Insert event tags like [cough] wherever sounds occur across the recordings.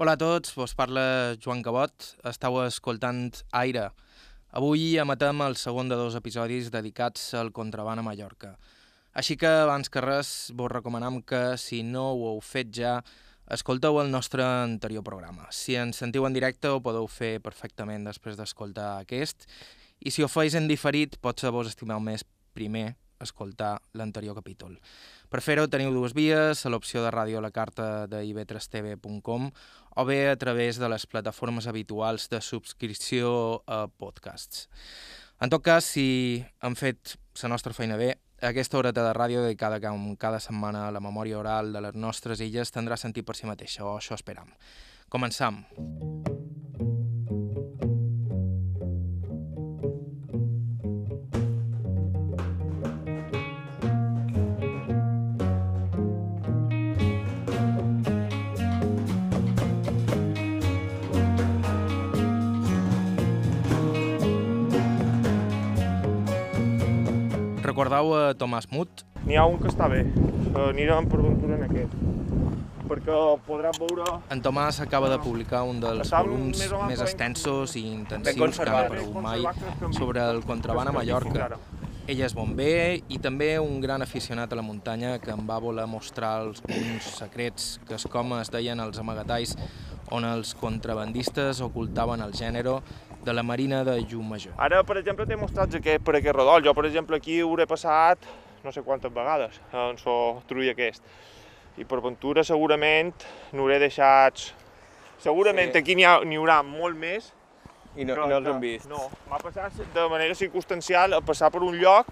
Hola a tots, vos parla Joan Cabot, estàu escoltant Aire. Avui emetem el segon de dos episodis dedicats al contraban a Mallorca. Així que, abans que res, vos recomanem que, si no ho heu fet ja, escolteu el nostre anterior programa. Si ens sentiu en directe, ho podeu fer perfectament després d'escoltar aquest, i si ho feis en diferit, potser vos estimeu més primer escoltar l'anterior capítol. Per fer-ho teniu dues vies, a l'opció de ràdio a la carta de ib3tv.com o bé a través de les plataformes habituals de subscripció a podcasts. En tot cas, si han fet la nostra feina bé, aquesta horeta de ràdio dedicada com cada setmana a la memòria oral de les nostres illes tindrà sentit per si mateixa, o això esperam. Començam. Començam. Recordeu a Tomàs Mut? N'hi ha un que està bé, anirem per aventura en aquest, perquè podràs veure... En Tomàs acaba de publicar un dels volums més més extensos i intensius que ha conservat. aparegut mai sobre el contraban a Mallorca. Ell és bomber i també un gran aficionat a la muntanya que em va voler mostrar els, uns secrets que es com es deien els amagatalls on els contrabandistes ocultaven el gènere de la marina de Llumajor. Ara, per exemple, t'he mostrat aquest, per aquest redol. Jo, per exemple, aquí hauré passat no sé quantes vegades en so trull aquest. I per aventura segurament n'hauré deixats... Segurament Sí. aquí n'hi ha- n'hi haurà molt més. I no, no els hem vist. No, m'ha passat de manera circumstancial a passar per un lloc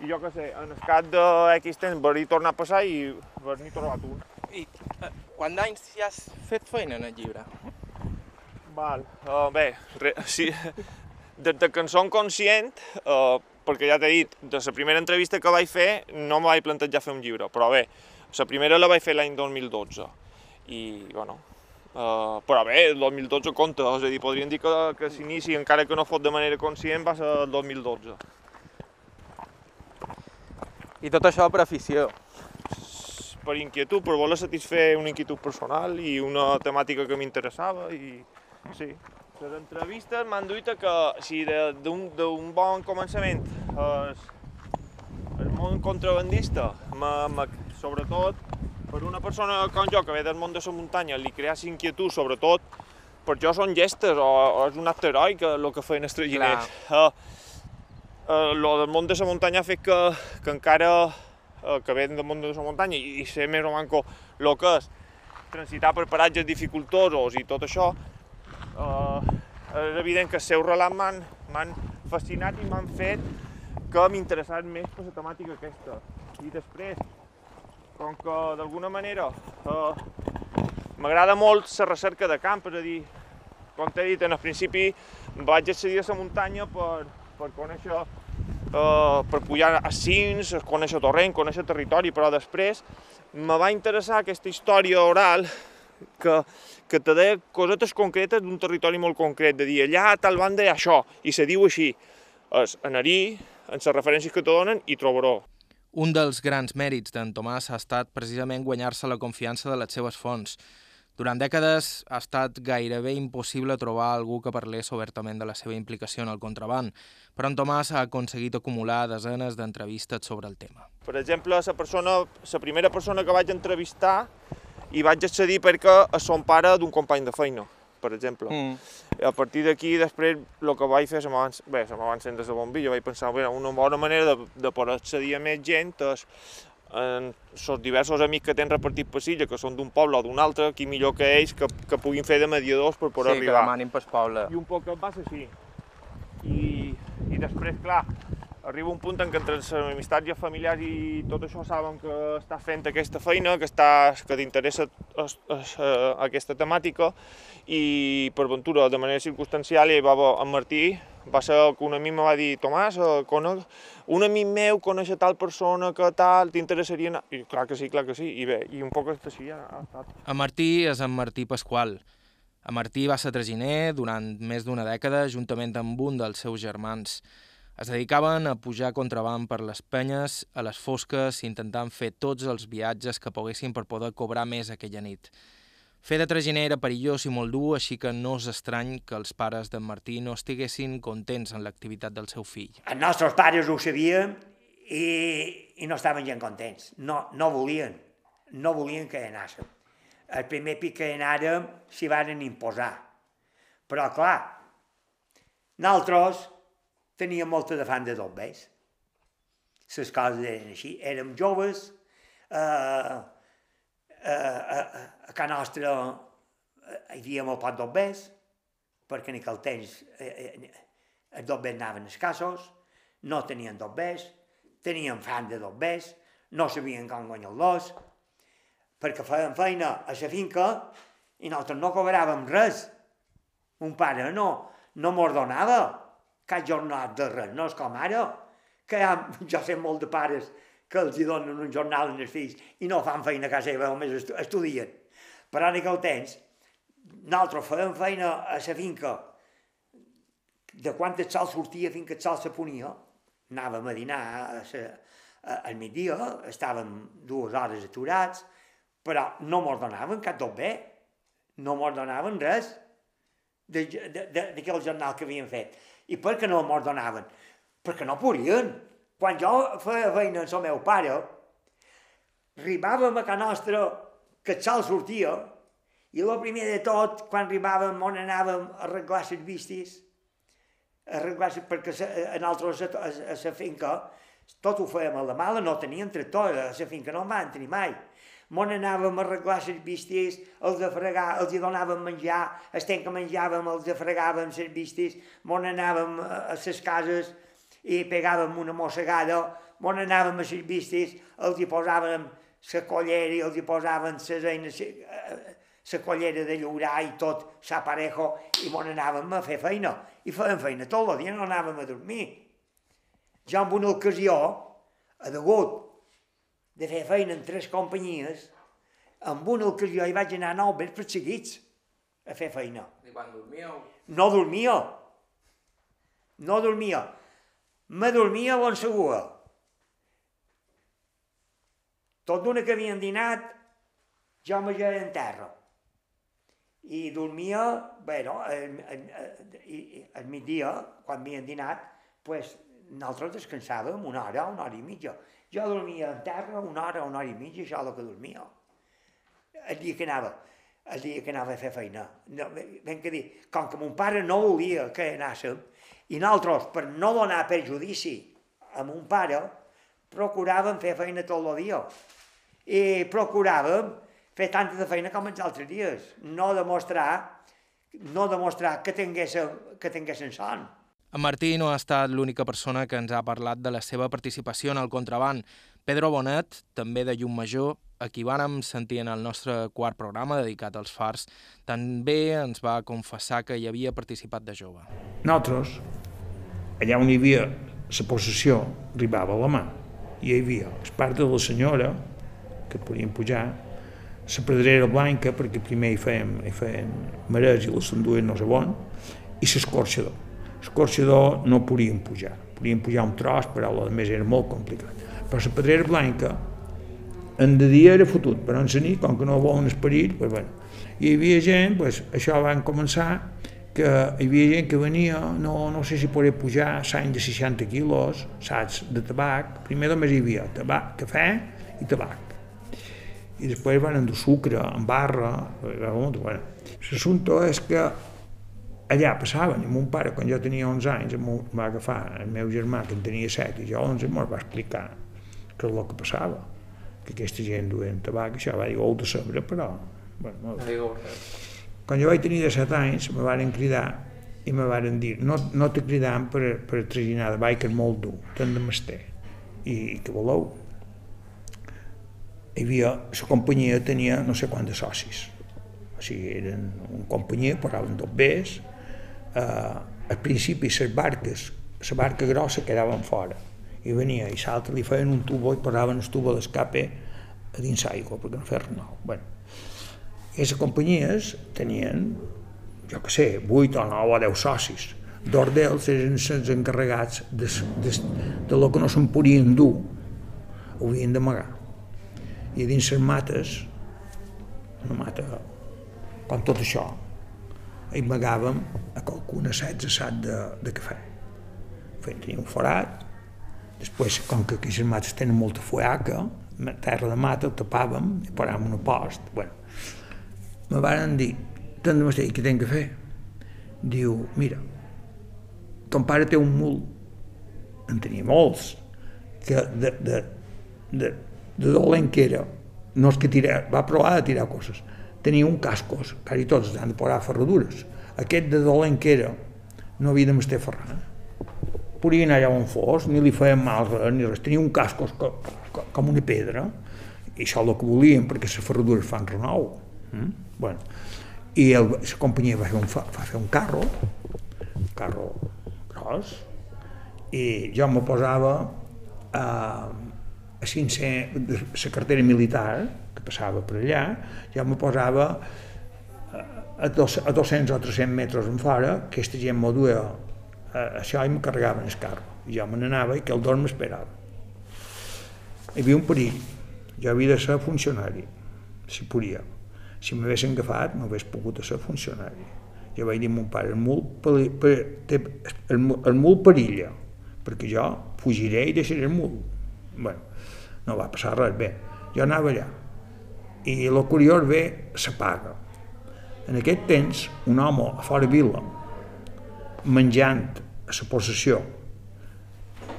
i jo què sé, en el cap de X temps haver-hi tornat a passar i haver-n'hi trobat un. I eh, quant d'anys ja has fet feina en el llibre? Val. Uh, bé, re, sí, des de que en som conscient, uh, perquè ja t'he dit, de la primera entrevista que vaig fer no me vaig plantejar fer un llibre, però bé, la primera la vaig fer l'any 2012 i, bueno, uh, però bé, el 2012 compta, és a dir, podríem dir que, que s'inici, encara que no fos de manera conscient, va ser el 2012. I tot això per afició. Per inquietud, per voler satisfer una inquietud personal i una temàtica que m'interessava i sí. Les entrevistes m'han duit a que si de- d'un bon començament es, el món contrabandista, me, me, sobretot per una persona com jo que ve del món de la muntanya li creas inquietud, sobretot per jo són gestes o, o és un acte heroi que el que feien els traginers. Uh, uh, lo del món de la muntanya ha fet que, que encara eh, que ven del món de la muntanya i, i ser més o manco el que és transitar per paratges dificultosos i tot això, eh, és evident que els seus relats m'han fascinat i m'han fet que m'interessat més per la temàtica aquesta. I després, com que d'alguna manera eh, m'agrada molt la recerca de camp, és a dir, com t'he dit, en el principi vaig accedir a la muntanya per, per conèixer eh, per pujar a cims, conèixer torrent, conèixer territori, però després me va interessar aquesta història oral que, que te deia cosetes concretes d'un territori molt concret, de dir allà a tal banda hi ha això, i se diu així. És anar-hi, en les referències que te donen, i trobaró. Un dels grans mèrits d'en Tomàs ha estat precisament guanyar-se la confiança de les seves fonts. Durant dècades ha estat gairebé impossible trobar algú que parlés obertament de la seva implicació en el contraband, però en Tomàs ha aconseguit acumular desenes d'entrevistes sobre el tema. Per exemple, la, persona, la primera persona que vaig entrevistar i vaig accedir perquè és son pare d'un company de feina, per exemple. Mm. A partir d'aquí, després, el que vaig fer, se bé, se m'ha encendre la bombilla, vaig pensar, bé, una bona manera de, de poder accedir a més gent és en els diversos amics que tens repartit per Silla, que són d'un poble o d'un altre, qui millor que ells, que, que puguin fer de mediadors per poder sí, que arribar. demanin pel poble. I un poc va ser així. I, I després, clar, arriba un punt en què entre les amistats i els familiars i tot això saben que estàs fent aquesta feina, que, estàs, que t'interessa es- es- eh, aquesta temàtica i per ventura, de manera circumstancial, hi va haver en Martí, va ser que un amic me va dir Tomàs, eh, conec, un amic meu coneix tal persona que tal, t'interessaria anar? I clar que sí, clar que sí, i bé, i un poc així ha estat. En Martí és en Martí Pasqual. En Martí va ser traginer durant més d'una dècada juntament amb un dels seus germans. Es dedicaven a pujar contraband per les penyes, a les fosques, intentant fer tots els viatges que poguessin per poder cobrar més aquella nit. Fer de traginer era perillós i molt dur, així que no és estrany que els pares d'en Martí no estiguessin contents en l'activitat del seu fill. Els nostres pares ho sabien i, i no estaven gens contents. No, no volien, no volien que anàssim. El primer pic que anàrem s'hi varen imposar. Però, clar, nosaltres teníem molta de fan de dobbers. Les coses eren així. Érem joves, eh, eh, a, a casa nostra eh, hi havia molt poc dobbers, perquè en aquell temps eh, eh, els anaven escassos, no tenien dobbers, tenien fan de dobbers, no sabien com guanyar-los, perquè feien feina a la finca i nosaltres no cobràvem res. Un pare no, no mos donava cap jornal de res, no és com ara, que ha, [laughs] jo sé molt de pares que els hi donen un jornal als fills i no fan feina a casa seva, només estudien. Però en aquell temps, nosaltres fèiem feina a la finca de quan el sol sortia fins que el sol se ponia, anàvem a dinar a sa, a, al migdia, estàvem dues hores aturats, però no mos donaven cap tot bé, no mos donaven res d'aquell jornal que havien fet. I per què no mos donaven? Perquè no podien. Quan jo feia feina amb el meu pare, arribàvem a casa nostra que el sol sortia i el primer de tot, quan arribàvem on anàvem a arreglar les vistes, arreglar perquè a nosaltres a, a, la finca tot ho fèiem a la mala, no teníem tractor, a la finca no en van tenir mai. Mon anàvem a arreglar les vistes, els de fregar, els hi donàvem menjar, el temps que menjàvem els de fregàvem les vistes, mon anàvem a les cases i pegàvem una mossegada, mon anàvem a les vistes, els hi posàvem la collera i els hi posàvem les eines, la collera de llaurar i tot, s'aparejo, i mon anàvem a fer feina. I fèiem feina tot el dia, no anàvem a dormir. Ja en una ocasió, a degut de fer feina en tres companyies, amb una ocasió hi vaig anar nou vespres seguits a fer feina. I quan dormíeu? No dormia. No dormia. Me dormia a segua. Tot d'una que havien dinat, jo me ja en terra. I dormia, bueno, al migdia, quan havien dinat, pues, nosaltres descansàvem una hora, una hora i mitja. Jo dormia en terra una hora, una hora i mitja, això és el que dormia. El dia que anava, el dia que anava a fer feina. No, ben que dir, com que mon pare no volia que anàssim, i nosaltres, per no donar perjudici a mon pare, procuràvem fer feina tot el dia. I procuràvem fer tanta de feina com els altres dies, no demostrar, no demostrar que tinguéssim, que tinguéssim son. En Martí no ha estat l'única persona que ens ha parlat de la seva participació en el contraband. Pedro Bonet, també de Llum Major, a qui vàrem sentir en el nostre quart programa dedicat als fars, també ens va confessar que hi havia participat de jove. Nosaltres, allà on hi havia la possessió, arribava a la mà. I hi havia el part de la senyora, que podien pujar, la pedrera blanca, perquè primer hi feien, hi feien marès i les s'enduen no sé on, i l'escorxador L'escorxador no podien pujar, podien pujar un tros, però a més era molt complicat. Però la pedrera blanca, en de dia era fotut, però en la nit, com que no volen esperit, pues, bueno. hi havia gent, pues, això van començar, que hi havia gent que venia, no, no sé si podia pujar, s'any de 60 quilos, saps, de tabac, primer només hi havia tabac, cafè i tabac. I després van endur sucre, en barra, bueno. L'assumpte és que allà passaven, i mon pare, quan jo tenia 11 anys, em va agafar el meu germà, que en tenia 7, i jo 11, em va explicar què és el que passava, que aquesta gent duien tabac, això va dir, oh, de saber, però... Bueno, no quan jo vaig tenir 17 anys, me varen cridar i me varen dir, no, no te cridam per, per traginar de ball, que és molt dur, t'han de mestre. I, i què voleu? Hi havia, la companyia tenia no sé quants socis, o sigui, eren una companyia, posaven dos bés, eh, al principi les barques, la barca grossa quedaven fora, i venia, i l'altre li feien un tubo i posaven el tubo d'escape a dins l'aigua, perquè no res nou. Bueno, aquestes companyies tenien, jo que sé, 8 o 9 o 10 socis. Dos d'ells eren els encarregats de, de, de lo que no se'n podien dur, ho havien d'amagar. I dins les mates, una mata com tot això, hi amagàvem a qualcuna 16 sac de, de cafè. Fent un forat, després, com que aquí les mates tenen molta fuaca, terra de mata, el tapàvem i paràvem una post. Bueno, me van dir, tant de què tenc que fer? Diu, mira, ton pare té un mul, en tenia molts, que de, de, de, de dolent que era, no és que tira, va provar de tirar coses, tenia un cascos, quasi tots han de posar ferradures. Aquest de dolent que era, no havia de mestre ferrar. Podia anar allà on fos, ni li feien mal res, ni res. Tenia un cascos co, co, com una pedra, i això és el que volien, perquè les ferradures fan renou. Mm? Bueno, i el, la companyia va fer un, va fer un carro, un carro gros, i jo me posava a, a 500, la cartera militar, que passava per allà, jo me posava a, dos, a 200 o 300 metres en fora, aquesta gent m'ho duia a, això i me carregaven el carro. I jo me n'anava i que el dorm m'esperava. Hi havia un perill. Jo havia de ser funcionari, si podia. Si m'haguessin agafat, no hagués pogut ser funcionari. Jo vaig dir a mon pare, el mul, peri, per, té, el, el mul perilla, perquè jo fugiré i deixaré el mul. bueno, no va passar res, bé, jo anava allà. I el curiós ve, s'apaga. En aquest temps, un home a fora vila, menjant a la possessió,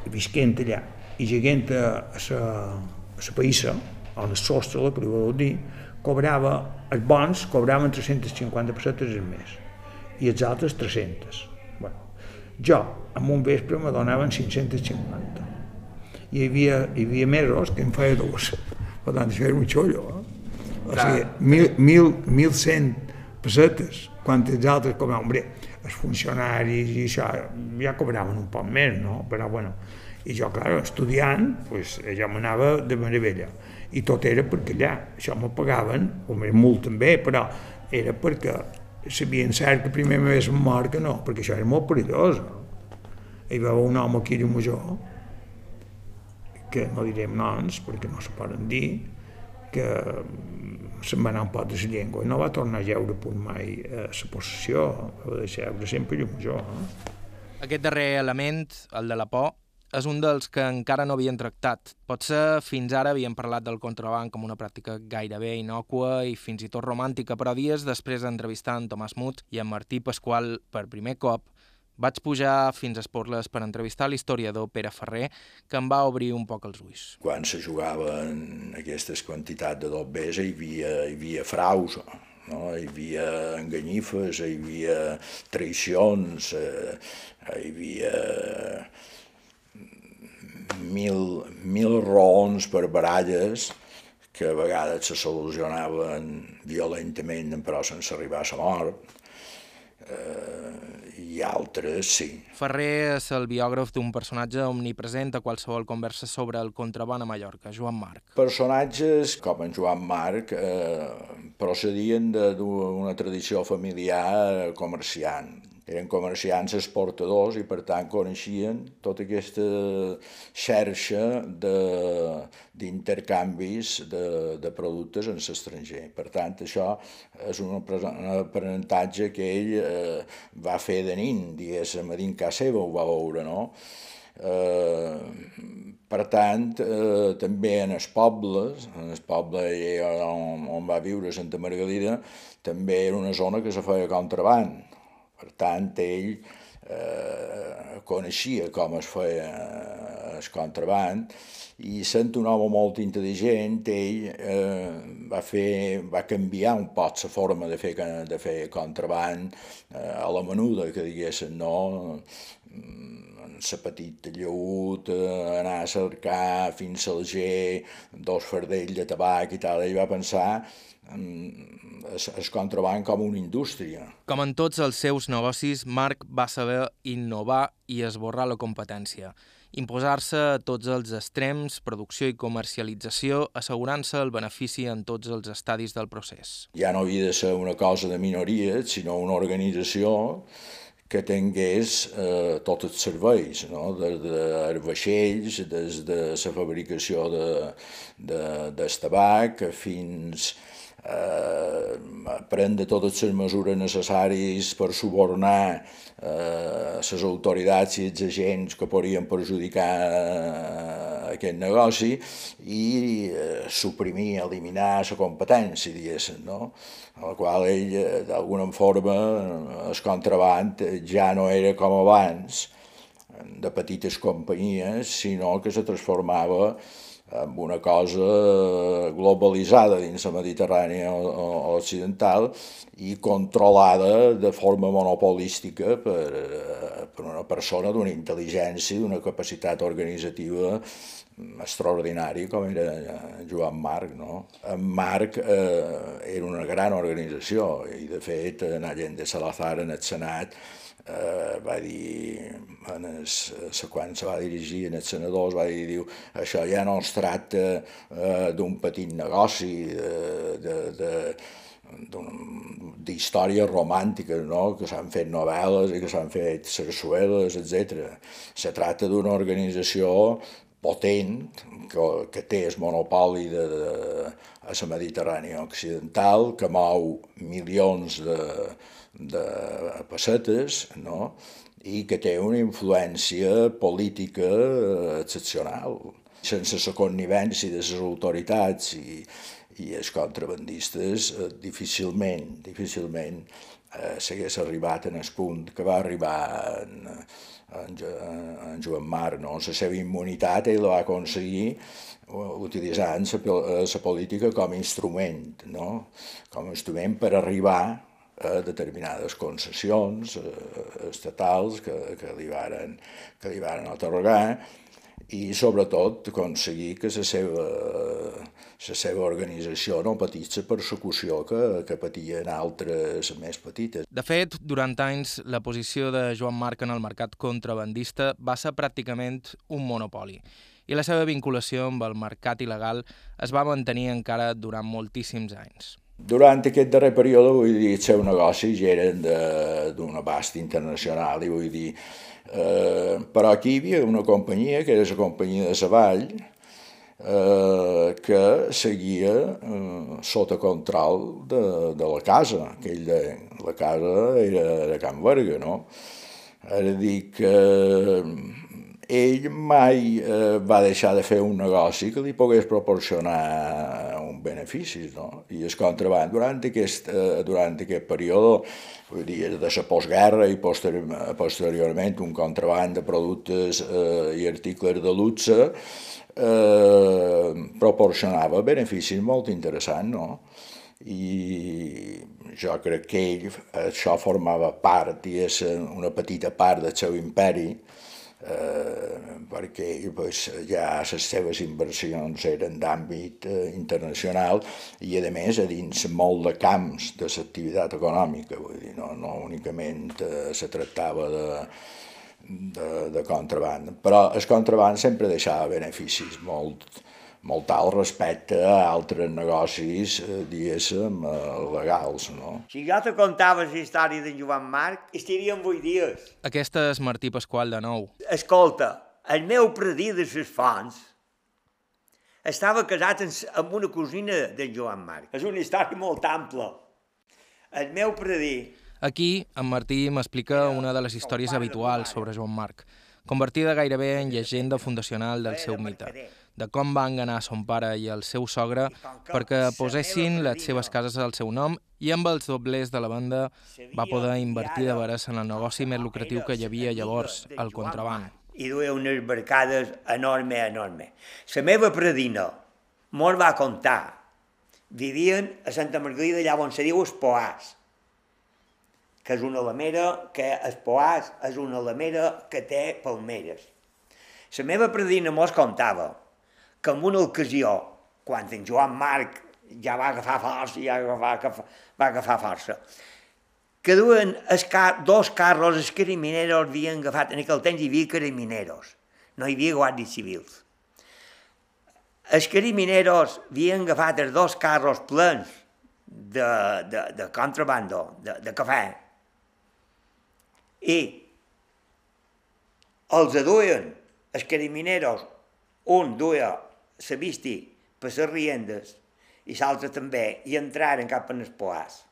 visquent allà, i llegant a la, a la on el sostre, que li vol dir, cobrava, els bons cobraven 350 pessetes al mes i els altres 300. Bueno, jo, en un vespre, me donaven 550. I hi havia, hi havia mesos que em feia dos. Per tant, això era un xollo. Eh? O sigui, mil, mil, 1.100 pessetes, quan els altres cobraven. Hombre, els funcionaris i això ja cobraven un poc més, no? Però, bueno, i jo, clar, estudiant, pues, jo m'anava de meravella. I tot era perquè allà, això m'ho pagaven, o molt també, però era perquè sabien cert que primer m'hagués mort que no, perquè això era molt perillós. Hi va un home aquí de major, que no direm noms, perquè no se poden dir, que se'n va anar un pot de la llengua i no va tornar a jeure punt mai a la possessió, va deixar sempre llum major. Eh? Aquest darrer element, el de la por, és un dels que encara no havien tractat. Potser fins ara havien parlat del contrabanc com una pràctica gairebé inocua i fins i tot romàntica, però dies després d'entrevistar en Tomàs Mut i en Martí Pasqual per primer cop, vaig pujar fins a Esporles per entrevistar l'historiador Pere Ferrer, que em va obrir un poc els ulls. Quan se jugaven aquestes quantitats de dobbers hi havia, hi havia fraus, no? hi havia enganyifes, hi havia traïcions, eh, hi havia mil, mil raons per baralles que a vegades se solucionaven violentament però sense arribar a la mort, eh, i altres sí. Ferrer és el biògraf d'un personatge omnipresent a qualsevol conversa sobre el contraban a Mallorca, Joan Marc. Personatges com en Joan Marc eh, procedien d'una tradició familiar comerciant eren comerciants exportadors i per tant coneixien tota aquesta xarxa d'intercanvis de, de, de productes en l'estranger. Per tant, això és un aprenentatge que ell eh, va fer de nin, diguéssim, a dins casa seva ho va veure, no? Eh, per tant, eh, també en els pobles, en el poble on, on va viure Santa Margalida, també era una zona que se feia contraband per tant, ell eh, coneixia com es feia eh, el contraband i sent un home molt intel·ligent, ell eh, va, fer, va canviar un poc la forma de fer, de fer contraband eh, a la menuda, que diguéssim, no? La petita lleut, eh, anar a cercar fins al G, dos fardells de tabac i tal, ell va pensar es, es contraban com una indústria. Com en tots els seus negocis, Marc va saber innovar i esborrar la competència, imposar-se a tots els extrems, producció i comercialització, assegurant-se el benefici en tots els estadis del procés. Ja no havia de ser una cosa de minories, sinó una organització que tingués eh, tots els serveis, no? des de vaixells, des de la fabricació de, de, del tabac fins eh, prendre totes les mesures necessàries per subornar eh, les autoritats i els agents que podrien perjudicar eh, aquest negoci i eh, suprimir, eliminar la competència, diguéssim, no? a la qual ell, eh, d'alguna forma, el contraband ja no era com abans, de petites companyies, sinó que se transformava en una cosa globalitzada dins la Mediterrània occidental i controlada de forma monopolística per, per una persona d'una intel·ligència, d'una capacitat organitzativa extraordinari com era Joan Marc. No? En Marc eh, era una gran organització i de fet en Allende Salazar en el Senat eh, va dir, en es, quan se va dirigir en els senadors, va dir, diu, això ja no es tracta eh, d'un petit negoci, de, de, de d'històries romàntiques, no? que s'han fet novel·les i que s'han fet sarsueles, etc. Se tracta d'una organització potent que, que té el monopoli de, de, a la Mediterrània occidental, que mou milions de, de pessetes, no? i que té una influència política excepcional. Sense la connivència de les autoritats i, i els contrabandistes, eh, difícilment, difícilment eh, s'hagués arribat en el punt que va arribar en, en, en Joan Marc. No? La seva immunitat ell la va aconseguir utilitzant la política com a instrument, no? com a instrument per arribar a determinades concessions eh, estatals que, que, li varen, que li varen otorgar i sobretot aconseguir que la seva, la seva organització no patís la persecució que, que patien altres més petites. De fet, durant anys, la posició de Joan Marc en el mercat contrabandista va ser pràcticament un monopoli i la seva vinculació amb el mercat il·legal es va mantenir encara durant moltíssims anys. Durant aquest darrer període, vull dir, els seus negocis ja eren d'un abast internacional, i vull dir, eh, però aquí hi havia una companyia, que era la companyia de Savall, eh, que seguia eh, sota control de, de la casa, que ell la casa era de Can Verga, no? Era dir que ell mai eh, va deixar de fer un negoci que li pogués proporcionar un benefici, no? I el contraband durant aquest, eh, durant aquest període, vull dir, de la postguerra i posteri posteriorment un contraband de productes eh, i articles de luxe, eh, proporcionava beneficis molt interessants, no? i jo crec que ell, això formava part, diguéssim, una petita part del seu imperi, eh, perquè pues, ja les seves inversions eren d'àmbit eh, internacional i a més a dins molt de camps de l'activitat econòmica, vull dir, no, no únicament eh, se tractava de, de, de contraband, però el contraband sempre deixava beneficis molt, molt alt respecte a altres negocis, eh, diguéssim, eh, legals, no? Si jo te contava la història d'en Joan Marc, estaríem vuit dies. Aquesta és Martí Pasqual de nou. Escolta, el meu predí de les fonts estava casat amb una cosina d'en Joan Marc. És una història molt ampla. El meu predí... Aquí, en Martí m'explica una de les històries habituals sobre Joan Marc, convertida gairebé en llegenda fundacional del seu mite de com va enganar son pare i el seu sogre perquè posessin les seves cases al seu nom i amb els doblers de la banda va poder invertir de veres en el negoci més lucratiu que hi havia llavors, el contraband. I duia unes barcades enorme, enorme. La meva predina mos va contar. Vivien a Santa Margarida, allà on se diu Espoàs, que és una lamera, que Espoàs és una lamera que té palmeres. La meva predina mos contava que en una ocasió, quan en Joan Marc ja va agafar força, ja va agafar, va agafar força, que duen car dos carros, els carimineros havien agafat, en aquell temps hi havia carimineros, no hi havia guàrdies civils. Els carimineros havien agafat els dos carros plens de, de, de contrabando, de, de cafè, i els aduien els carimineros, un duia se visti per les riendes i l'altre també, i entraren cap en els poars,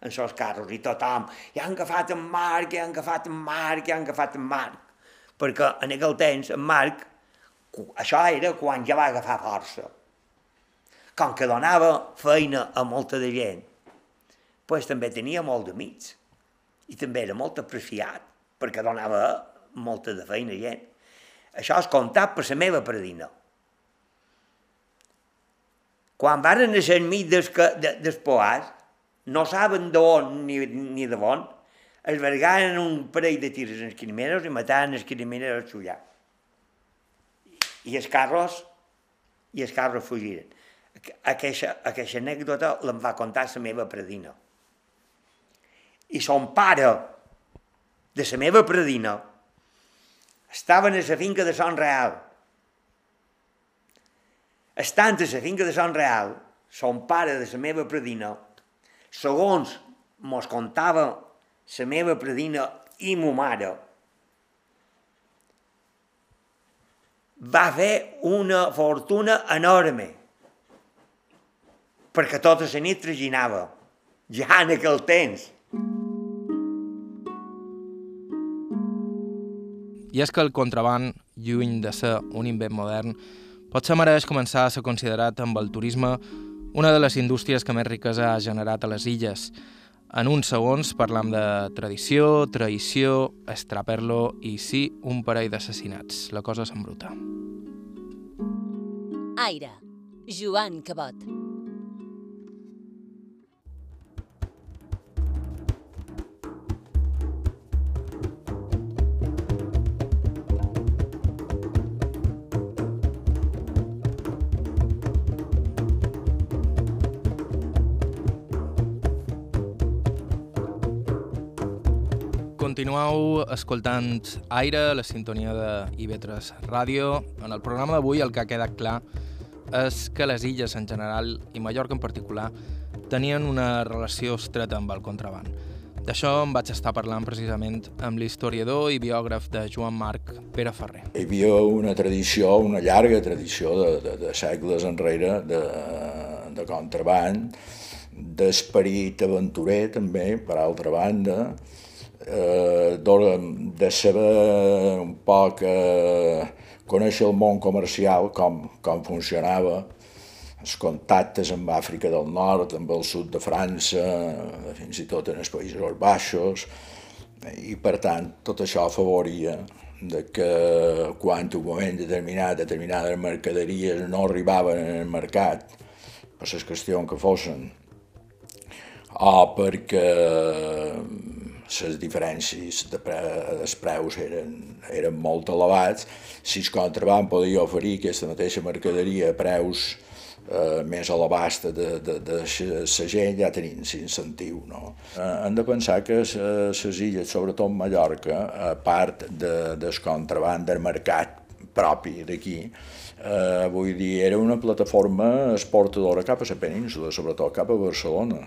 en els carros, i tothom, ja han agafat en Marc, ja han agafat en Marc, ja han agafat en Marc. Perquè en aquell temps, en Marc, això era quan ja va agafar força. Com que donava feina a molta de gent, pues també tenia molt d'amics i també era molt apreciat perquè donava molta de feina a gent. Això és comptat per la meva predina. Quan varen ser enmig dels, de, dels poars, no saben d'on ni, ni de on, es vergaren un parell de tirs en els crimeros i mataven els crimeros xullà. I els carros, i els carros fugiren. Aquesta, aquesta anècdota l'em va contar la meva predina. I son pare, de la meva predina, estaven a la finca de Son Real. Estant a la finca de Son Real, son pare de la meva predina, segons mos contava la meva predina i mo mare, va fer una fortuna enorme, perquè tota la nit traginava, ja en aquell temps. I és que el contraband, lluny de ser un invent modern, potser mereix començar a ser considerat amb el turisme una de les indústries que més riquesa ha generat a les illes. En uns segons parlam de tradició, traïció, estraperlo i sí, un parell d'assassinats. La cosa s'embruta. Aire, Joan Cabot. Continueu escoltant Aire, la sintonia de IB3 Ràdio. En el programa d'avui el que ha quedat clar és que les illes en general, i Mallorca en particular, tenien una relació estreta amb el contraband. D'això em vaig estar parlant precisament amb l'historiador i biògraf de Joan Marc, Pere Ferrer. Hi havia una tradició, una llarga tradició de, de, de segles enrere de, de contraband, d'esperit aventurer també, per altra banda, eh, de saber un poc eh, conèixer el món comercial, com, com funcionava, els contactes amb Àfrica del Nord, amb el sud de França, fins i tot en els Països Baixos, i per tant tot això afavoria de que quan un moment determinat determinades mercaderies no arribaven en el mercat per les qüestions que fossin o perquè les diferències de pre dels preus eren, eren molt elevats, si el contraband podia oferir aquesta mateixa mercaderia a preus eh, més a l'abast de, de, de la gent, ja tenim l'incentiu. No? Eh, hem de pensar que les illes, sobretot Mallorca, a part de, del contraband del mercat propi d'aquí, eh, vull dir, era una plataforma exportadora cap a la península, sobretot cap a Barcelona,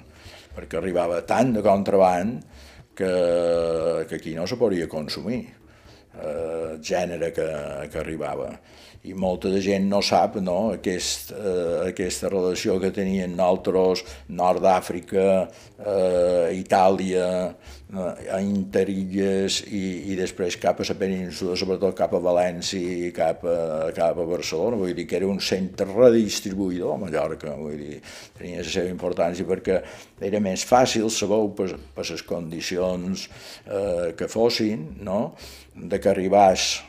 perquè arribava tant de contraband que, que aquí no se podia consumir, eh, gènere que, que arribava. I molta de gent no sap no, aquest, eh, aquesta relació que tenien nosaltres, Nord d'Àfrica, eh, Itàlia, a Interilles i, i després cap a la península, sobretot cap a València i cap a, cap a Barcelona, vull dir que era un centre redistribuïdor a Mallorca, vull dir, tenia la seva importància perquè era més fàcil, sabeu, per, per les condicions eh, que fossin, no?, de que arribés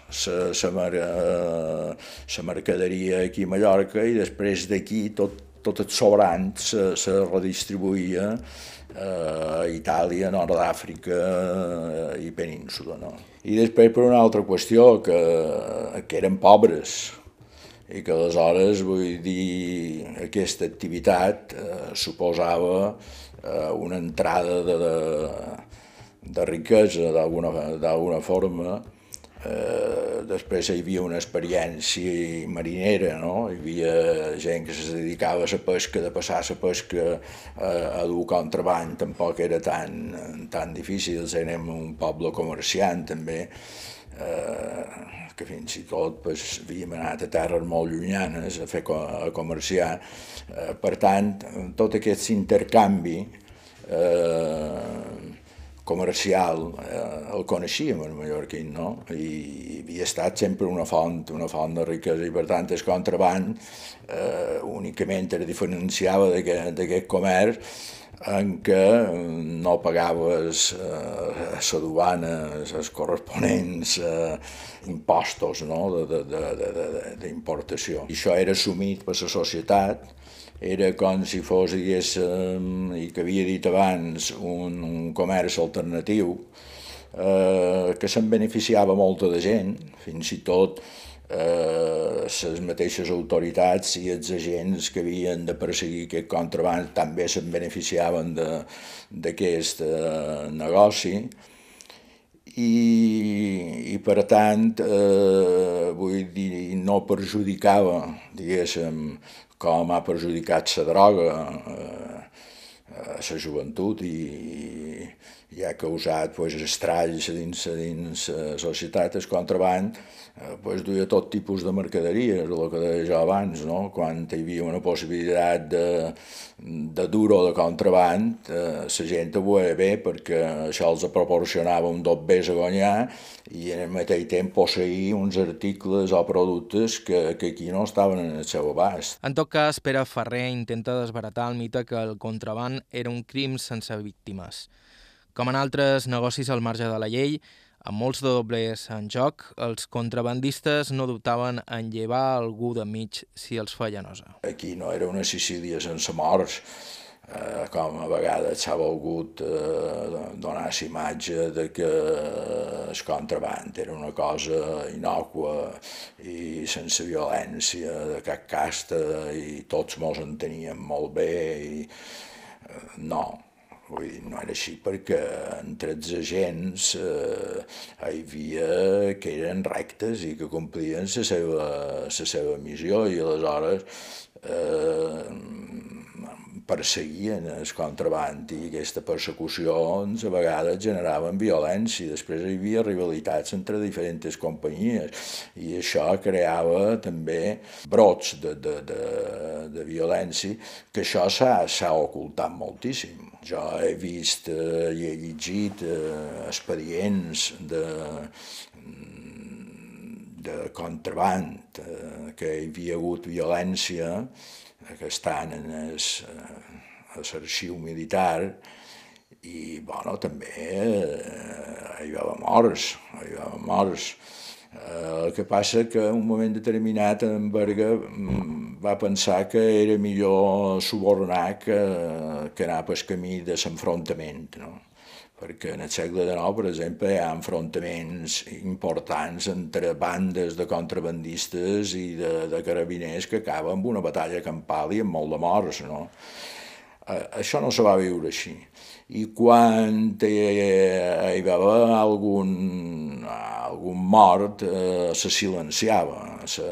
la mer, eh, mercaderia aquí a Mallorca i després d'aquí tot, tot el sobrant se, se redistribuïa eh, Itàlia, Nord d'Àfrica eh, i Península. No? I després per una altra qüestió, que, que eren pobres, i que aleshores, vull dir, aquesta activitat eh, suposava eh, una entrada de, de, de riquesa d'alguna forma Eh, després hi havia una experiència marinera, no? hi havia gent que se dedicava a la pesca, de passar la pesca eh, a dur contraband tampoc era tan, tan difícil, érem un poble comerciant també, eh, que fins i tot pues, havíem anat a terres molt llunyanes a fer a comerciar. Eh, per tant, tot aquest intercanvi eh, comercial eh, el coneixíem, el mallorquín, no? I havia estat sempre una font, una font de riquesa i per tant el contraband eh, únicament es diferenciava d'aquest comerç en què no pagaves eh, la duana, els corresponents eh, impostos no? d'importació. I això era assumit per la societat era com si fos, diguéssim, i que havia dit abans, un, un comerç alternatiu, eh, que se'n beneficiava molta de gent, fins i tot eh, les mateixes autoritats i els agents que havien de perseguir aquest contraband també se'n beneficiaven d'aquest eh, negoci. I, i per tant eh, vull dir, no perjudicava diguéssim com ha perjudicat la droga eh, a la joventut i, i ha causat pues, estralls dins, dins la societat, el contraband eh, pues, duia tot tipus de mercaderies, el que deia jo abans, no? quan hi havia una possibilitat de, de duro de contraband, eh, gent ho veia bé perquè això els proporcionava un dot bé a guanyar i en el mateix temps posseir uns articles o productes que, que aquí no estaven en el seu abast. En tot cas, Pere Ferrer intenta desbaratar el mite que el contraband era un crim sense víctimes. Com en altres negocis al marge de la llei, amb molts dobles en joc, els contrabandistes no dubtaven en llevar algú de mig si els feia nosa. Aquí no era una Sicília sense morts, eh, com a vegades s'ha volgut eh, donar la imatge de que el contraband era una cosa inòcua i sense violència de cap casta i tots mos enteníem molt bé i eh, no, Vull dir, no era així perquè entre els agents eh, hi havia que eren rectes i que complien la seva, la seva missió i aleshores eh, perseguien el contraband i aquesta persecució doncs, a vegades generaven violència, després hi havia rivalitats entre diferents companyies i això creava també brots de, de, de, de violència, que això s'ha ocultat moltíssim. Jo he vist eh, i he llegit eh, expedients de, de contraband, eh, que hi havia hagut violència, que estan en eh, l'arxiu militar i bueno, també eh, hi va haver morts, hi va haver morts. Eh, el que passa que en un moment determinat en Berga mm, va pensar que era millor subornar que, que anar pel camí de l'enfrontament. No? Perquè en el segle XIX, per exemple, hi ha enfrontaments importants entre bandes de contrabandistes i de, de carabiners que acaben amb una batalla campal i amb molt de morts. No? Eh, això no se va viure així. I quan hi, hi va haver algun, algun mort, eh, se silenciava, se,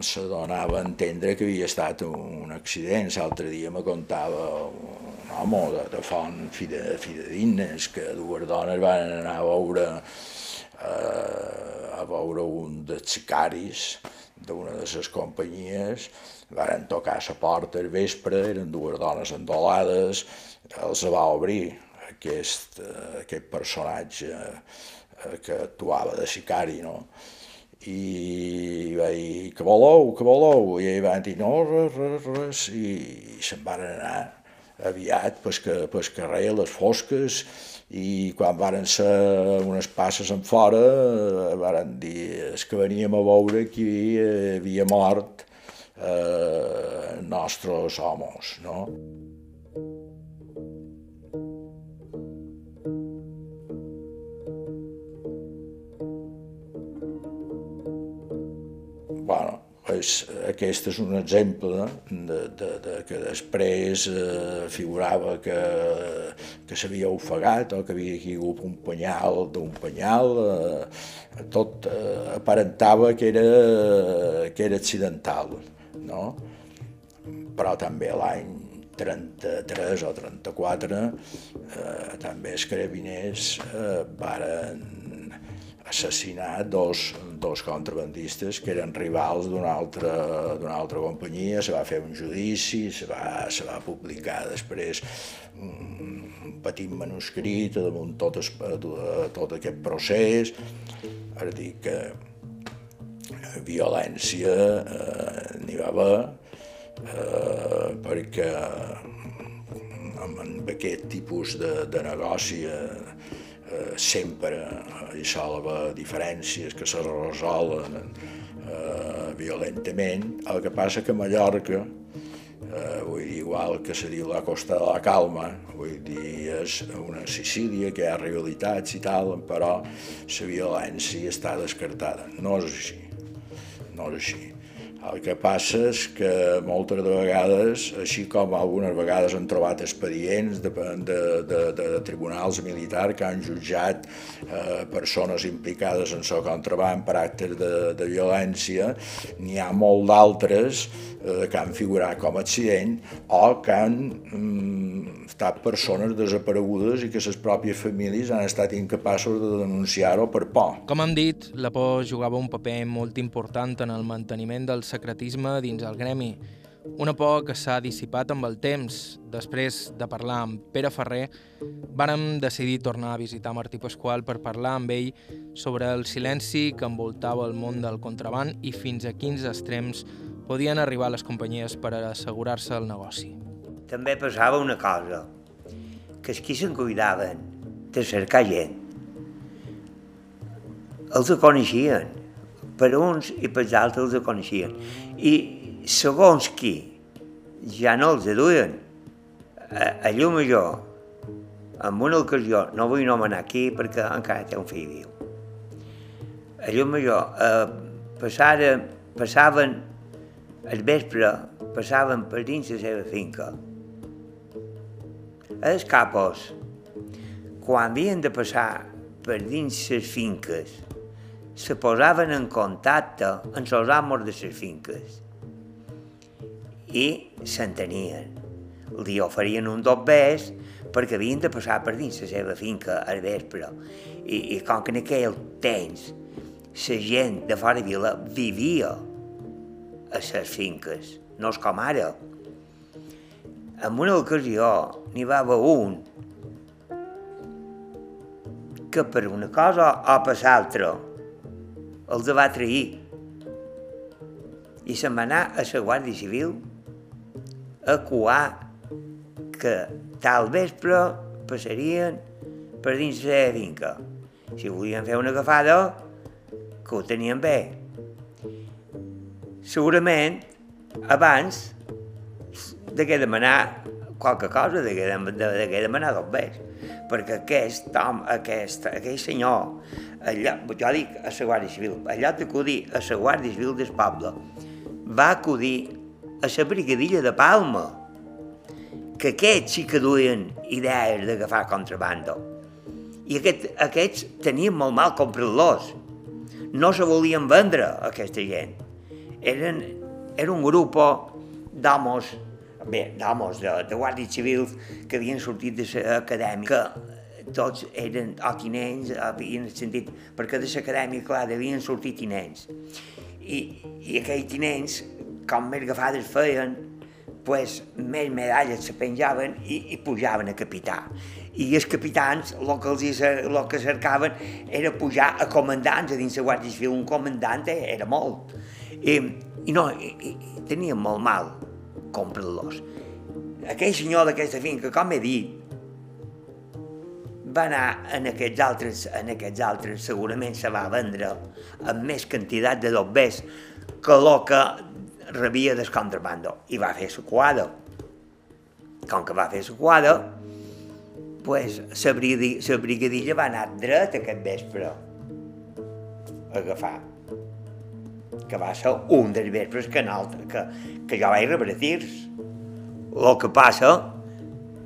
se donava a entendre que havia estat un accident. L'altre dia me contava home, de, de font fide, fidedignes, que dues dones van anar a veure, eh, a veure un dels sicaris d'una de les companyies, van tocar a la porta al vespre, eren dues dones endolades, els va obrir aquest, eh, aquest personatge eh, que actuava de sicari, no? i va dir, que voleu, que voleu? I ell va dir, no, res, res, res, i, i se'n van anar aviat pel, que, pel carrer, les fosques, i quan varen ser unes passes en fora, varen dir es que veníem a veure qui havia mort eh, nostres homes, no? És, aquest és un exemple de, de, de que després eh, figurava que, que s'havia ofegat o que havia caigut un penyal d'un penyal, eh, tot eh, aparentava que era, que era accidental, no? però també l'any 33 o 34 eh, també els carabiners eh, varen assassinat dos, dos contrabandistes que eren rivals d'una altra, altra companyia, se va fer un judici, se va, se va publicar després un petit manuscrit damunt tot, es, tot aquest procés, ara dic que violència eh, n'hi va haver, eh, perquè amb, amb aquest tipus de, de negoci eh, eh, sempre hi sol haver diferències que se resolen eh, violentament. El que passa que Mallorca, eh, vull dir, igual que se diu la Costa de la Calma, vull dir, és una Sicília que hi ha rivalitats i tal, però la violència està descartada. No és així. No és així. El que passa és que moltes de vegades, així com algunes vegades han trobat expedients de, de, de, de tribunals militars que han jutjat eh, persones implicades en el contraband per actes de, de violència, n'hi ha molt d'altres eh, que han figurat com a accident o que han mm, estat persones desaparegudes i que les pròpies famílies han estat incapaços de denunciar-ho per por. Com hem dit, la por jugava un paper molt important en el manteniment del secretisme dins el gremi, una por que s'ha dissipat amb el temps. Després de parlar amb Pere Ferrer, vàrem decidir tornar a visitar Martí Pasqual per parlar amb ell sobre el silenci que envoltava el món del contraband i fins a quins extrems podien arribar les companyies per assegurar-se el negoci. També passava una cosa, que els qui se'n cuidaven de cercar gent, els coneixien, per uns i per altres els coneixien. I segons qui ja no els duien, a, a llum major, en una ocasió, no vull nomenar aquí perquè encara té un fill viu, a llum major, eh, passara, passaven al vespre passaven per dins la seva finca. Els capos, quan havien de passar per dins les finques, se posaven en contacte amb els amos de les finques i s'entenien. Li oferien un dobbès perquè havien de passar per dins la seva finca al vespre. I, i com que en aquell temps la gent de fora de vila vivia a les finques, no és com ara. En una ocasió n'hi va haver un que per una cosa o per l'altra els va trair i se'n va anar a la Guàrdia Civil a coar que tal vespre passarien per dins la finca. Si volien fer una agafada, que ho tenien bé segurament abans de que demanar qualque cosa, de que, de, de demanar dos. Perquè aquest home, aquest, aquell senyor, allà, jo dic a la Guàrdia Civil, allà d'acudir a la Guàrdia Civil del poble, va acudir a la brigadilla de Palma, que aquests sí que duien idees d'agafar contrabando. I aquest, aquests tenien molt mal comprar-los. No se volien vendre, aquesta gent eren, era un grup d'homes, bé, d'homes, de, de guàrdies civils que havien sortit de l'acadèmia, que tots eren o tinents, havien sentit, perquè de l'acadèmia, clar, havien sortit tinents. I, i aquells tinents, com més agafades feien, pues, més medalles se penjaven i, i pujaven a capità. I els capitans el que, els, el que cercaven era pujar a comandants a dins la Guàrdia Civil. Un comandant era molt. I, i no, i, i tenien molt mal comprar-los. Aquell senyor d'aquesta finca, com he dit, va anar en aquests altres, en aquests altres segurament se va vendre amb més quantitat de dobbers que el que rebia del contrabando i va fer la. Com que va fer la pues, la brigadilla va anar dret aquest vespre a agafar que va ser un dels vespres que, altre, que, que jo vaig rebre tirs. El que passa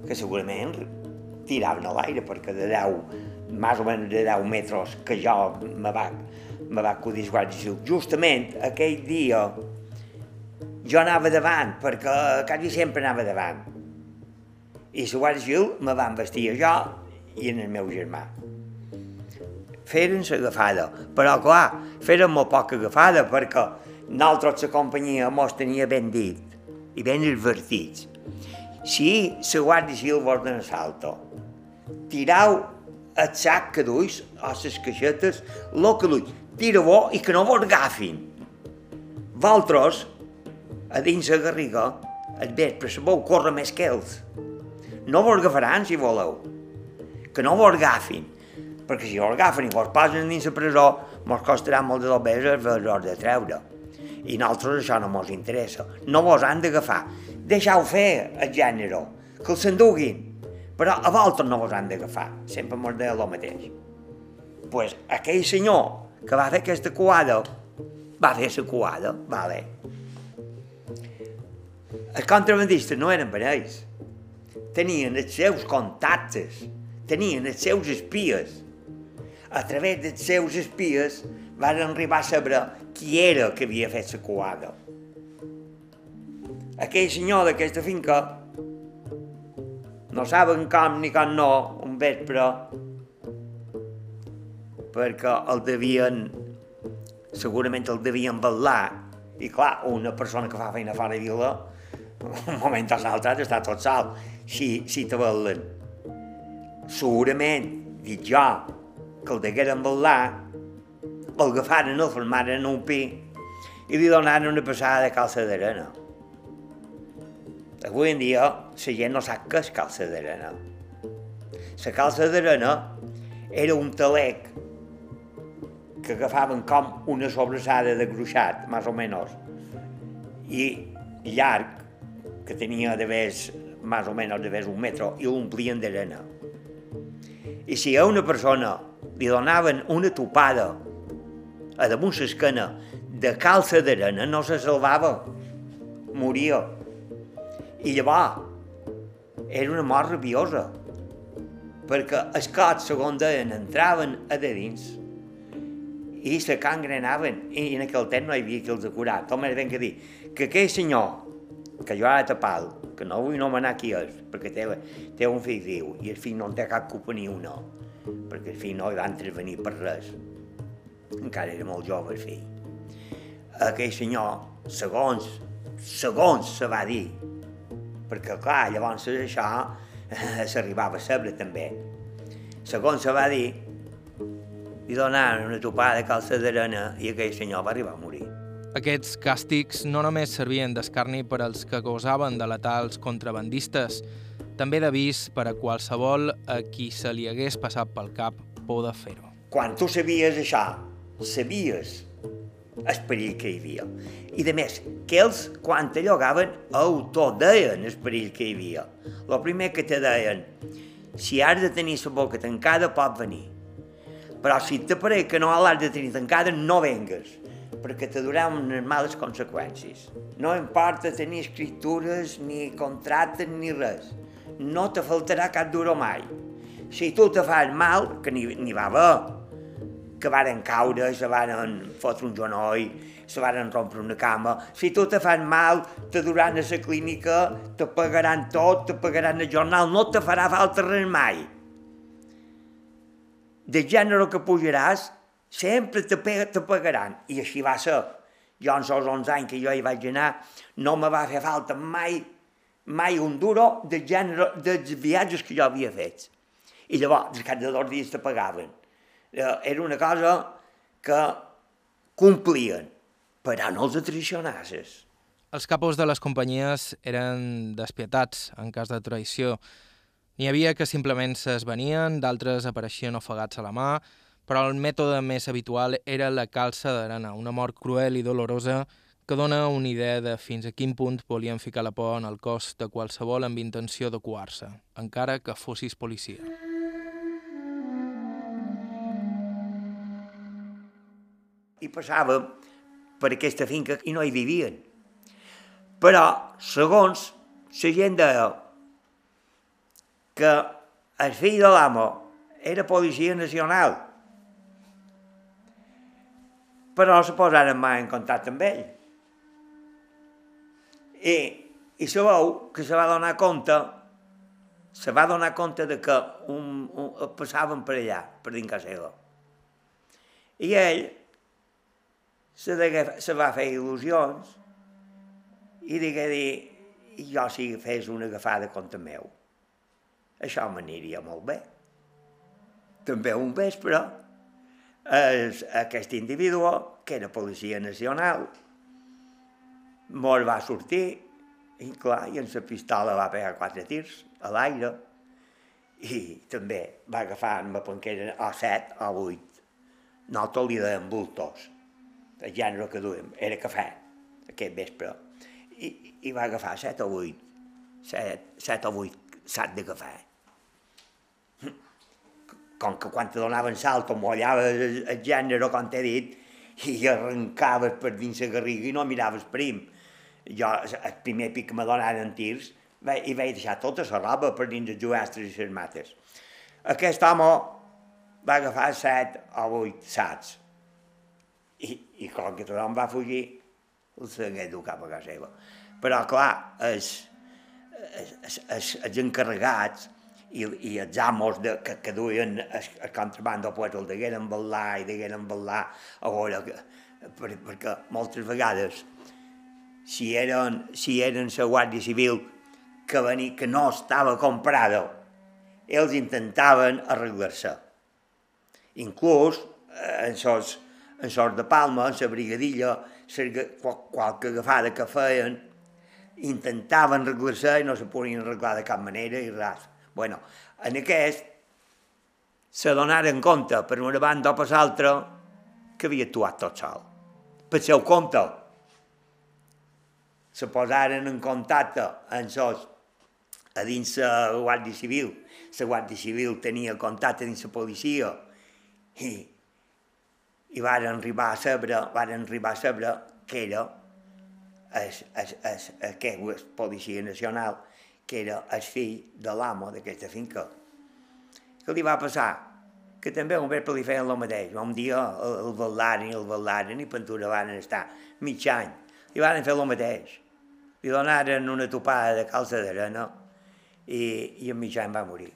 que segurament tiraven a l'aire perquè de 10, més o menys de 10 metres que jo me va, me va acudir Justament aquell dia jo anava davant, perquè quasi sempre anava davant. I la Guàrdia Civil me van vestir jo i en el meu germà. Feren l'agafada. Però, clar, feren molt poca agafada perquè nosaltres la companyia mos tenia ben dit i ben advertits. Si la Guàrdia Civil vos dona salto, tirau el sac que duis, o les caixetes, el que duis, tira-ho i que no vos agafin. Valtros, a dins la garriga, el vespre sabeu córrer més que ells. No vos agafaran si voleu. Que no vos agafin. Perquè si vos agafen i vos posen dins la presó, mos costarà molt de dobbers el de treure. I nosaltres això no mos interessa. No vos han d'agafar. Deixau fer el gènere, que els s'enduguin. Però a voltes no vos han d'agafar. Sempre mos deia el mateix. pues, aquell senyor que va fer aquesta coada, va fer la coada, vale. Els contrabandistes no eren per ells. Tenien els seus contactes, tenien els seus espies. A través dels seus espies van arribar a saber qui era que havia fet la coada. Aquell senyor d'aquesta finca no saben com ni com no, un vespre, perquè el devien, segurament el devien ballar, i clar, una persona que fa feina fora de vila, un moment o l'altre està tot sol, si, si te ballen. Segurament, dic jo, que el degueren ballar, el agafaren, el formaren en un pi i li donaren una passada de calça d'arena. Avui en dia la gent no sap què és calça d'arena. La calça d'arena era un talec que agafaven com una sobrassada de gruixat, més o menys, i llarg, que tenia de més, més o menys de més un metre, i l'omplien d'arena. I si a una persona li donaven una topada a damunt l'esquena de calça d'arena, no se salvava, moria. I llavors era una mort rabiosa, perquè els cots, segons deien, entraven a de dins i se cangrenaven, i en aquell temps no hi havia qui els curar. Tot més ben que dir que aquell senyor, que jo ara tapal, que no vull nomenar qui és, perquè té, té un fill viu, i el fill no en té cap culpa ni una, perquè el fill no va intervenir per res. Encara era molt jove el fill. Aquell senyor, segons, segons se va dir, perquè clar, llavors això s'arribava a saber també. Segons se va dir, li donaren una topada de calça d'arena i aquell senyor va arribar a morir. Aquests càstigs no només servien d'escarni per als que gosaven de letals contrabandistes, també d'avís per a qualsevol a qui se li hagués passat pel cap por de fer-ho. Quan tu sabies això, sabies el perill que hi havia. I de més, que ells, quan te llogaven, autodeien el perill que hi havia. El primer que te deien, si has de tenir la boca tancada, pot venir. Però si te pareix que no l'has de tenir tancada, no vengues, perquè te duran unes males conseqüències. No importa tenir escritures, ni contractes, ni res. No te faltarà cap duro mai. Si tu te fas mal, que n'hi va haver, que varen caure, se varen fotre un genoll, se varen rompre una cama. Si tu te fas mal, te duran a la clínica, te pagaran tot, te pagaran el jornal, no te farà falta res mai. De gènere que pujaràs, sempre te, te pagaran. I així va ser. Jo en els 11 anys que jo hi vaig anar, no me va fer falta mai, mai un duro de gènere dels viatges que jo havia fet. I llavors, al cap de dos dies te pagaven era una cosa que complien, però no els atricionasses. Els capos de les companyies eren despietats en cas de traïció. N'hi havia que simplement s'esvenien, d'altres apareixien ofegats a la mà, però el mètode més habitual era la calça d'arena, una mort cruel i dolorosa que dona una idea de fins a quin punt volien ficar la por en el cos de qualsevol amb intenció de coar-se, encara que fossis policia. i passava per aquesta finca i no hi vivien. Però, segons la gent deia que el fill de l'amo era policia nacional, però se posaren mai en contacte amb ell. I, i sabeu que se va donar compte se va donar compte de que un, un, passaven per allà, per dins casa seva. I ell se, degué, se va fer il·lusions i digué dir, jo si fes una agafada contra meu, això m'aniria molt bé. També un vespre, es, aquest individu, que era policia nacional, molt va sortir i clar, i amb la pistola va pegar quatre tirs a l'aire i també va agafar, me que eren o set o vuit. Nosaltres li deien bultos, el gènere que duem, era cafè, aquest vespre. I, i va agafar set o vuit, set, set o vuit sac de cafè. Com que quan te donaven salt, mollava el, el gènere, com t'he dit, i arrencaves per dins la garriga i no miraves prim jo, el primer pic que me donaren tirs, i vaig deixar tota la roba per dins els juestres i les mates. Aquest home va agafar set o vuit sats. I, i com que tothom va fugir, el segué dur cap a casa seva. Però, clar, els, els, els, els encarregats i, i els amos de, que, que duien el, el contrabando pues el degueren ballar i degueren ballar a veure que, per, perquè moltes vegades si eren, si eren la Guàrdia Civil que, venia, que no estava comprada, ells intentaven arreglar-se. Inclús eh, en sos, en sos de Palma, en la brigadilla, qualque agafada que feien, intentaven arreglar-se i no se podien arreglar de cap manera i res. Bueno, en aquest se donaren compte per una banda o per l'altra que havia actuat tot sol. Per seu compte, se posaren en contacte amb sos a dins la Guàrdia Civil. La Guàrdia Civil tenia contacte dins la policia i, i varen arribar a saber, varen arribar a saber que era es, es, es, es policia nacional, que era el fill de l'amo d'aquesta finca. Què li va passar? Que també un vespre li feien el mateix. Un dia el, el i el ballaren i Pentura van estar mig any. I van fer el mateix li donaren una topada de calça d'arena i, i en mitjà va morir.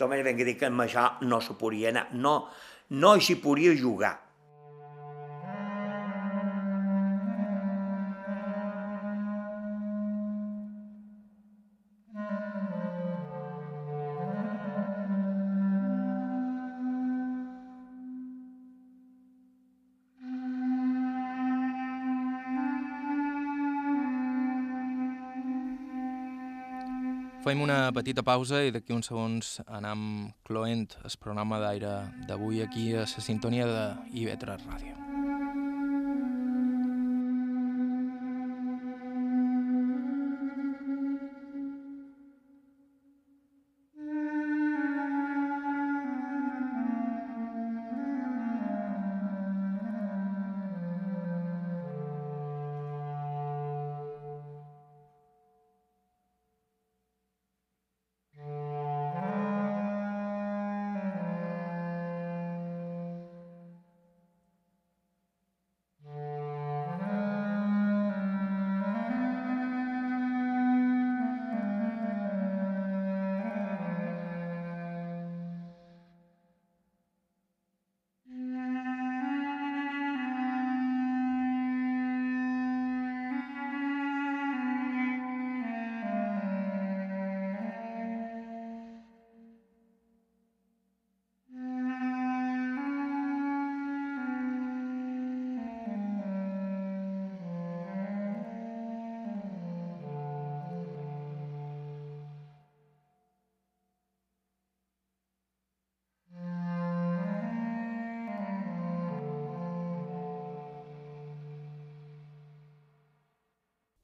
Només ben que dir que amb això no s'ho podia anar, no, no s'hi podia jugar. Fem una petita pausa i d'aquí uns segons anam cloent el programa d'aire d'avui aquí a la sintonia de IB3 Ràdio.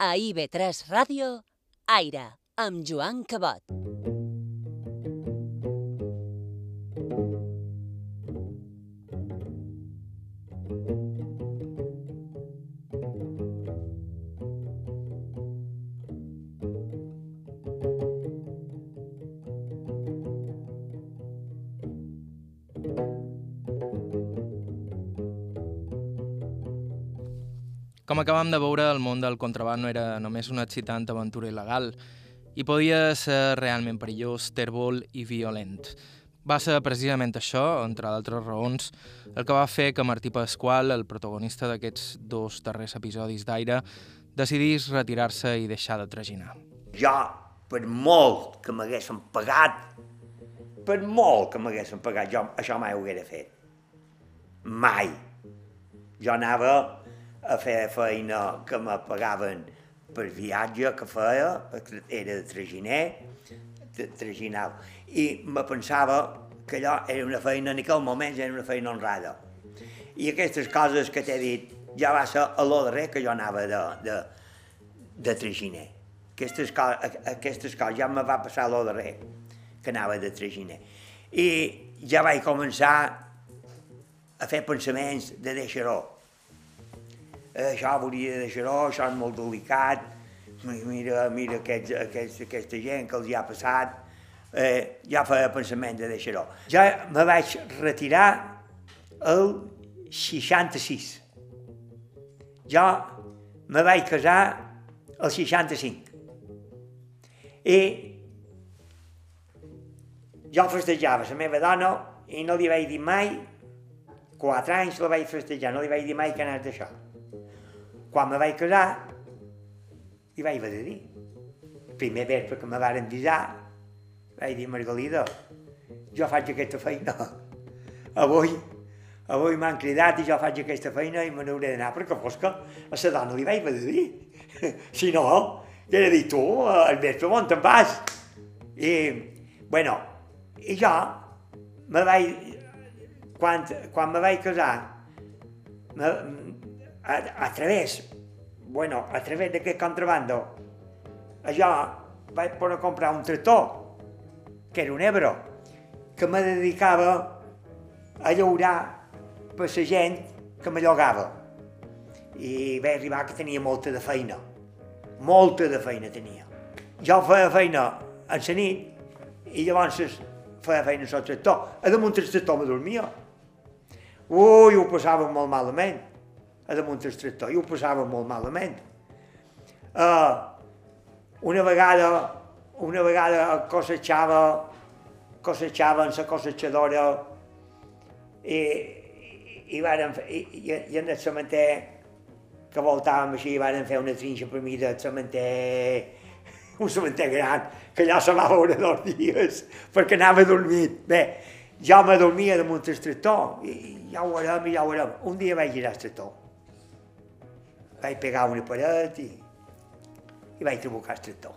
A IB3 Ràdio, Aire, amb Joan Cabot. Com acabam de veure, el món del contraband no era només una excitant aventura il·legal i podia ser realment perillós, tèrbol i violent. Va ser precisament això, entre d'altres raons, el que va fer que Martí Pasqual, el protagonista d'aquests dos darrers episodis d'Aire, decidís retirar-se i deixar de traginar. Jo, per molt que m'haguessin pagat, per molt que m'haguessin pagat, jo això mai ho haguera fet. Mai. Jo anava a fer feina que me pagaven per viatge que feia, era de traginer, de traginava. I me pensava que allò era una feina, en aquell moment era una feina honrada. I aquestes coses que t'he dit, ja va ser a lo darrer que jo anava de, de, de traginer. Aquestes, co aquestes coses ja me va passar a lo darrer que anava de traginer. I ja vaig començar a fer pensaments de deixar-ho. Això volia deixar-ho, això és molt delicat, mira, mira aquests, aquests, aquesta gent que els hi ha passat, eh, ja feia pensament de deixar-ho. Ja me vaig retirar el 66. Jo me vaig casar el 65. I jo festejava la meva dona i no li vaig dir mai, quatre anys la vaig festejar, no li vaig dir mai que anés d'això. Quan me vaig casar, li vaig haver de dir. Primer vespre que me varen avisar, vaig dir, Margalida, jo faig aquesta feina. Avui, avui m'han cridat i jo faig aquesta feina i me n'hauré d'anar perquè fos que a la dona li vaig haver de dir. [laughs] Si no, què he dir tu, al vespre on te'n vas? I, bueno, i jo me vaig, quan, quan me vaig casar, me, a, a través, bueno, a través d'aquest contrabando, jo vaig poder comprar un tractor, que era un Ebro, que me dedicava a llaurar per la gent que me llogava. I vaig arribar que tenia molta de feina. Molta de feina tenia. Jo feia feina en la nit i llavors feia feina al tractor. A damunt del tractor me dormia. Ui, ho passava molt malament. A damunt del tractor, i ho passava molt malament. Uh, una vegada, una vegada cosechava, cosechava en la cosechadora i, i, varen, i, i, i en el cementer que voltàvem així, varen fer una trinxa per mi del cementer, [laughs] un cementer gran, que allà se va veure dos dies, perquè anava dormit. Bé, jo me dormia damunt el tractor, i ja ho veurem, ja ho veurem. Un dia vaig girar el tractor. Vaig pegar una paret i, i vaig trabucar el tractor.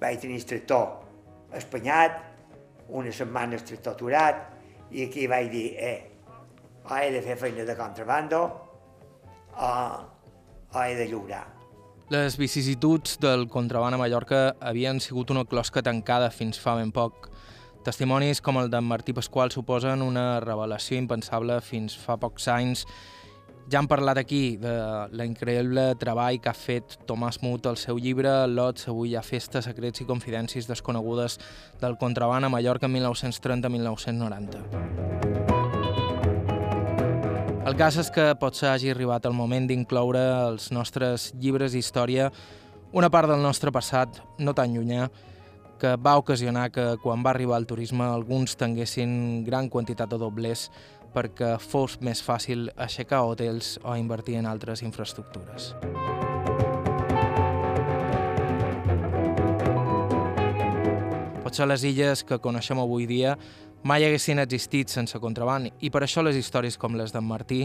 Vaig tenir el tractor espanyat, una setmana el tractor aturat, i aquí vaig dir, eh, o he de fer feina de contrabando, o, o he de lliurar. Les vicissituds del contraban a Mallorca havien sigut una closca tancada fins fa ben poc. Testimonis com el d'en Martí Pasqual suposen una revelació impensable fins fa pocs anys. Ja han parlat aquí de l'increïble treball que ha fet Tomàs Mut al seu llibre Lots, avui hi ha festes, secrets i confidències desconegudes del contraban a Mallorca 1930-1990. El cas és que potser hagi arribat el moment d'incloure els nostres llibres d'història una part del nostre passat no tan llunyà que va ocasionar que quan va arribar el turisme alguns tinguessin gran quantitat de doblers perquè fos més fàcil aixecar hotels o invertir en altres infraestructures. Potser les illes que coneixem avui dia mai haguessin existit sense contraban i per això les històries com les d'en Martí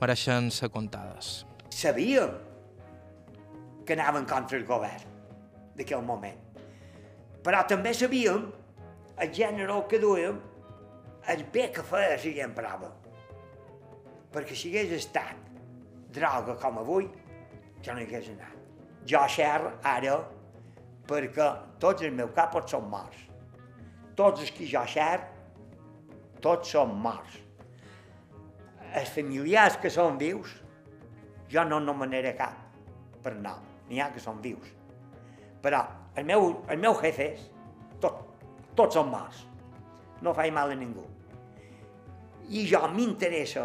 mereixen ser contades. Sabíem que anaven contra el govern d'aquell moment. Però també sabíem el gènere que duíem, el bé que feia si gent prova. Perquè si hagués estat droga com avui, jo no hi hagués anat. Jo xer ara perquè tots els meus capos són morts. Tots els que jo xer tots són morts. Els familiars que són vius, jo no nomenaré cap per nom, n'hi ha que són vius. Però el meu, el meu jefes, tot, tots són morts. No faig mal a ningú. I jo m'interessa,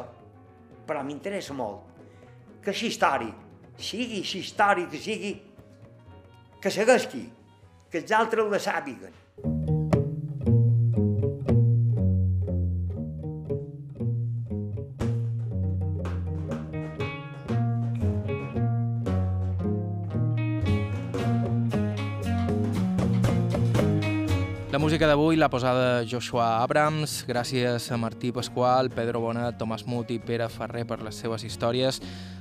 però m'interessa molt, que la història, sigui la història que sigui, que segueixi, que els altres la sàpiguen. Música d'avui l'ha posada Joshua Abrams, gràcies a Martí Pasqual, Pedro Bonet, Tomàs Mut i Pere Ferrer per les seves històries.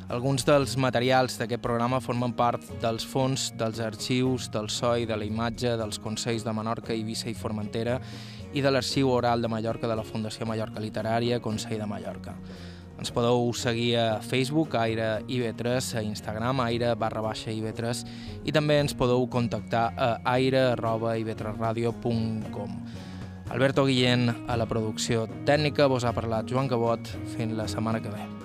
Alguns dels materials d'aquest programa formen part dels fons dels arxius del SOI, de la imatge, dels Consells de Menorca, Eivissa i Formentera i de l'Arxiu Oral de Mallorca de la Fundació Mallorca Literària, Consell de Mallorca. Ens podeu seguir a Facebook, Aire IB3, a Instagram, aire barra baixa IB3 i també ens podeu contactar a aire arroba ib3radio.com. Alberto Guillén a la producció tècnica, vos ha parlat Joan Cabot, fins la setmana que ve.